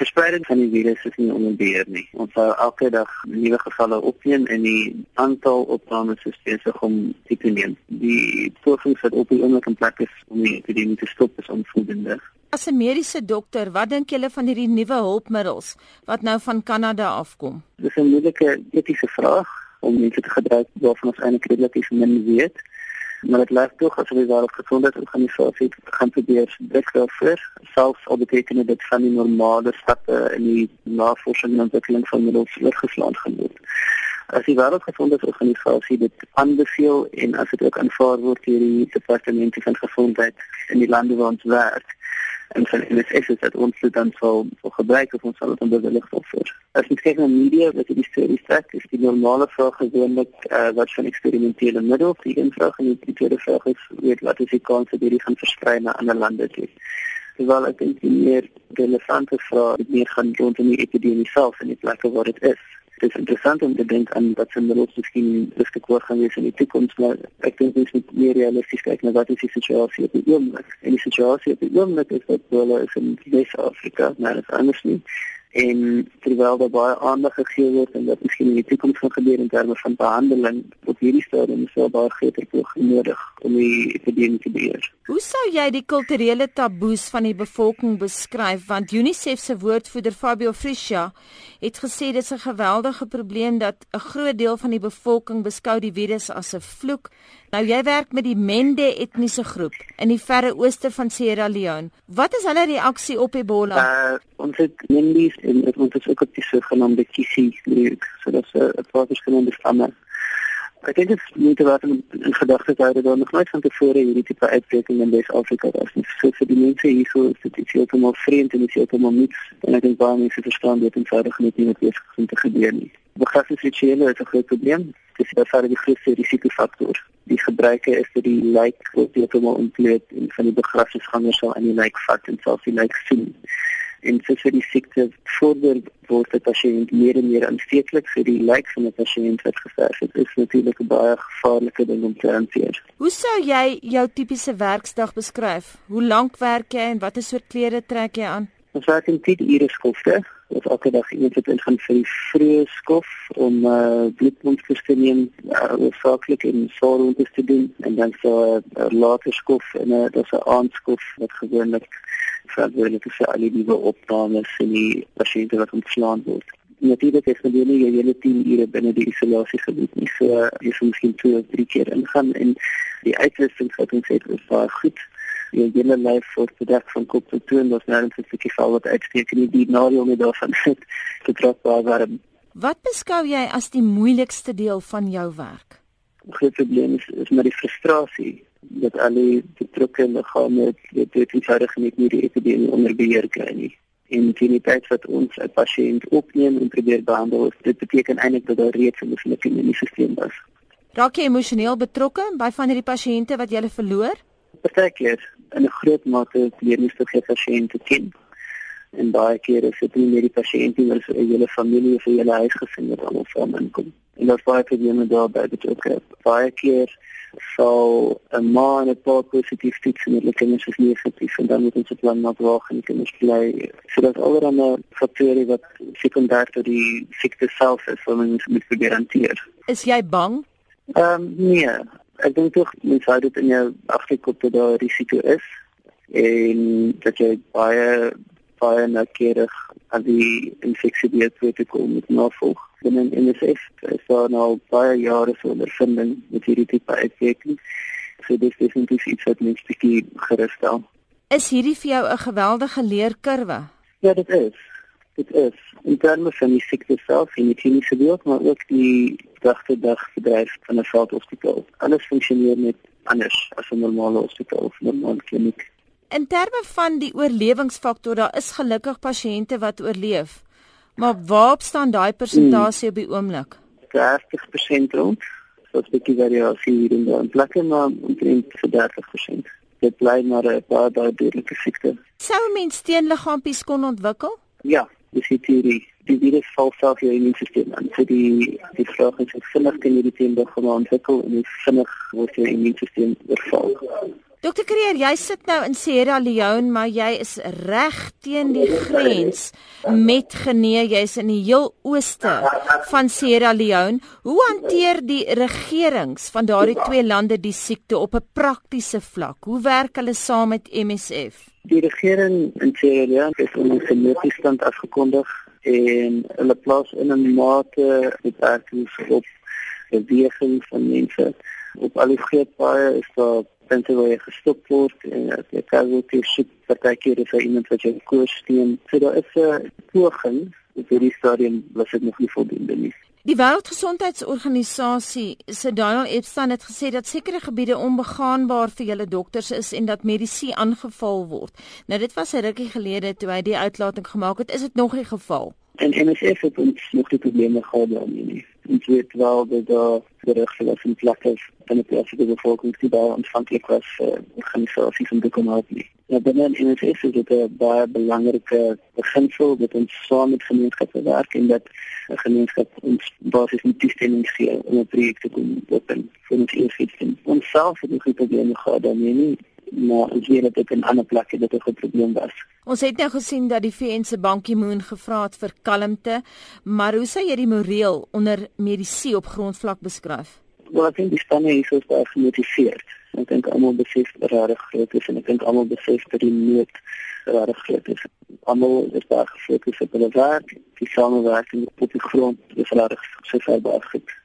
verspreiding van die virus is nie onder beheer nie. Ons hou elke dag nuwe gevalle opneem en die aantal opnames is besig om te toeneem. Die pogings wat op die oomblik in plek is om die epidemie te stop is onvoldoende. As 'n mediese dokter, wat dink julle van hierdie nuwe hulpmiddels wat nou van Kanada afkom? Dis 'n moeilike etiese vraag om mense te gebruik waarvan ons eintlik redelik min weet maar dit lyk tog asof die wêreldgesondheidsorganisasie gaan probeer druk daarvoor selfs al beteken dit van die normale stappe in die navorsing en ontwikkeling van middels oorgeslaan gaan word. As die wêreldgesondheidsorganisasie dit aanbeveel en as dit ook aanvaar word deur die departemente van gesondheid in die lande waar ons werk, en van die NSS is dat ons dit dan sal vir gebruik of ons sal dit bewillig vir. As jy kyk na media wat die storie sê, is die normale vraag gewoonlik uh, wat van eksperimentele middels, die een vraag en die tweede vraag is weet wat is die kans dat hierdie gaan versprei na ander lande toe. Ek dink die meer relevante vraag meer gaan rondom die epidemie self en die plekke waar dit is dit is interessant om te dink aan wat se middels miskien risiko hoor gaan wees in die toekoms maar ek dink ons moet meer realisties kyk na wat is die situasie op die oomblik. En die situasie op die oomblik is dat hulle is in Wes-Afrika maar dit is anders nie en terwyl daar baie aandag gegee word en wat miskien in die toekoms gaan gebeur in terme van behandeling op hierdie stadium sou baie groter poging nodig om die epidemie te beheer. Hoe sou jy die kulturele taboes van die bevolking beskryf want UNICEF se woordvoerder Fabio Friscia het gesê dit is 'n geweldige probleem dat 'n groot deel van die bevolking beskou die virus as 'n vloek Nou jy werk met die Mende etniese groep in die verre ooste van Sierra Leone. Wat is hulle reaksie op Ebola? Uh, ons het Mendes en ons het ook op die sogenaamde Kisi groep, so dat se 'n paar verskillende stamme. Ek dink dit te wat in, in gedagte hou dat daar nog nooit van tevore hierdie tipe uitbreking in Wes-Afrika was nie. So vir die mense hier so is dit iets heeltemal vreemd en iets heeltemal nuuts en ek dink baie mense verstaan dit eenvoudig net nie wat is om te gebeur nie. Begrafnisrituele is 'n groot probleem. Dit is baie die grootste risikofaktor die gebruike is dat die lijk word heeltemal ontleed en van die begrafnisgangers sal aan die lijk vat en self die lijk sien. En so vir die siekte vorder word as jy meer en meer aansteeklik vir die lijk van 'n pasiënt wat gesterf het. Dit is natuurlik 'n baie gevaarlike ding om te hanteer. Hoe sou jy jou tipiese werksdag beskryf? Hoe lank werk jy en watter soort klere trek jy aan? Ons werk in 10 ure skofte wat elke dag iemand het ingaan vir die vroeë skof om uh, bloedmonsters te neem, uh, oorsaaklik in sorgrondes te doen. En dan so 'n uh, later skof en uh, dan 'n aandskof wat gewoonlik verantwoordelik is vir al die nuwe opnames en die pasiënte wat ontslaan word. Natuurlik is dit nie jy hele 10 ure binne die isolasiegebied nie, so uh, jy moet miskien twee of drie keer ingaan en die uitrusting wat ons het is baie goed jy hele lyf word bedek van kop tot toe en daar's nergens 'n stukkie vel wat uitsteek nie die nadeel met daarvan sit te trap warm. Wat beskou jy as die moeilikste deel van jou werk? Die groot probleem is, is met die frustrasie dat al die betrokke liggame dit dit eenvoudig nie meer die epidemie onder beheer kry nie. En die tyd wat ons 'n pasiënt opneem en probeer behandel, dit beteken eintlik dat daar reeds 'n immuunstelsel was. Raak jy emosioneel betrokke by van hierdie pasiënte wat jy verloor? Partykeer in 'n groot mate leermissige pasiënte ken. En baie kere is dit nie net die pasiënt nie, maar 'n hele familie of 'n hele huisgesin wat almal saam inkom. En daar's baie probleme daarbey dat ook baie keer sal 'n ma en 'n pa positief toets en hulle kinders is negatief en dan moet ons dit lang wag en kinders bly. So dat allerlei faktore wat sekondêr tot die siekte self is, wat ons moet garandeer. Is jy bang? Ehm um, nee, ek dink tog mens hou dit in jou agterkop dat daar risiko is en dat jy baie baie noukeurig aan die infeksiebeheerprotokol moet navolg. Binne in NSF is daar nou baie jare se ondervinding met hierdie tipe uitbreking. So dis definitief iets wat mens bietjie gerus stel. Is hierdie vir jou 'n geweldige leerkurwe? Ja, dit is. Dit is in terme van die siekte self en die kliniese deel, maar ook die dag-te-dag bedryf van 'n veldhospitaal. Alles funksioneer net anders as 'n normale hospitaal of 'n normale kliniek. In terme van die oorlewingsfaktor, daar is gelukkig pasiënte wat oorleef. Maar waarop staan daai persentasie op die oomblik? 30% rond. So 'n bietjie variasie hier en daar, plekke maar omtrent 30%. Dit bly maar 'n baie baie duidelike siekte. Sou mens teenliggaampies kon ontwikkel? Ja, dis die teorie die virus val self jou immuunstelsel aan. So die die vraag is hoe vinnig kan jy die teen begin ontwikkel en hoe vinnig word jou immuunstelsel oorval. Dokter Kreer, jy sit nou in Sierra Leone, maar jy is reg teen die grens met Guinea. Jy's in die heel ooste van Sierra Leone. Hoe hanteer die regerings van daardie twee lande die siekte op 'n praktiese vlak? Hoe werk hulle saam met MSF? Die regering in Sierra Leone het 'n noodtoestand afgekondig en hulle plaas in 'n mate beperkings op beweging van mense. Op al die groot paaie is daar punte waar jy gestop word en jy kan ook nie sit partykeer is daar iemand wat jou koers steun. So daar is 'n poging op hierdie stadium was dit nog nie voldoende nie. Die Wêreldgesondheidsorganisasie se Daniel Epstein het gesê dat sekere gebiede onbegaanbaar vir julle dokters is en dat medisy aangeval word. Nou dit was 'n rukkie gelede toe hy die uitlating gemaak het. Is dit nog die geval? En MSF het ons nog die probleme gehad daarmee nie. Ons weet wel dat daar gerugte was in plekke in die plaaslike bevolking die daar ontvankelijk was vir uh, organisasies om te kom help nie. Ja, binne in MSF is dit 'n baie belangrike beginsel dat ons saam met gemeenskappe werk en dat 'n gemeenskap ons basies nie toestemming gee om 'n projek te doen open vir ons eerste. Ons self het ook probleme gehad daarmee nie maar ons weet dat dit in ander plekke dit 'n probleem was. Ons het nou gesien dat die VN se Bankie Moon gevra het vir kalmte, maar hoe sou jy die moreel onder medisyne op grondvlak beskryf? Wel, ek dink die spanne hier is baie gemotiveerd. Ek dink almal besef dat daar groot is en ek dink almal besef dat die nood daar groot is. Almal is daar gefokus op hulle werk, die samewerking op die grond, dis reg so ver baie goed.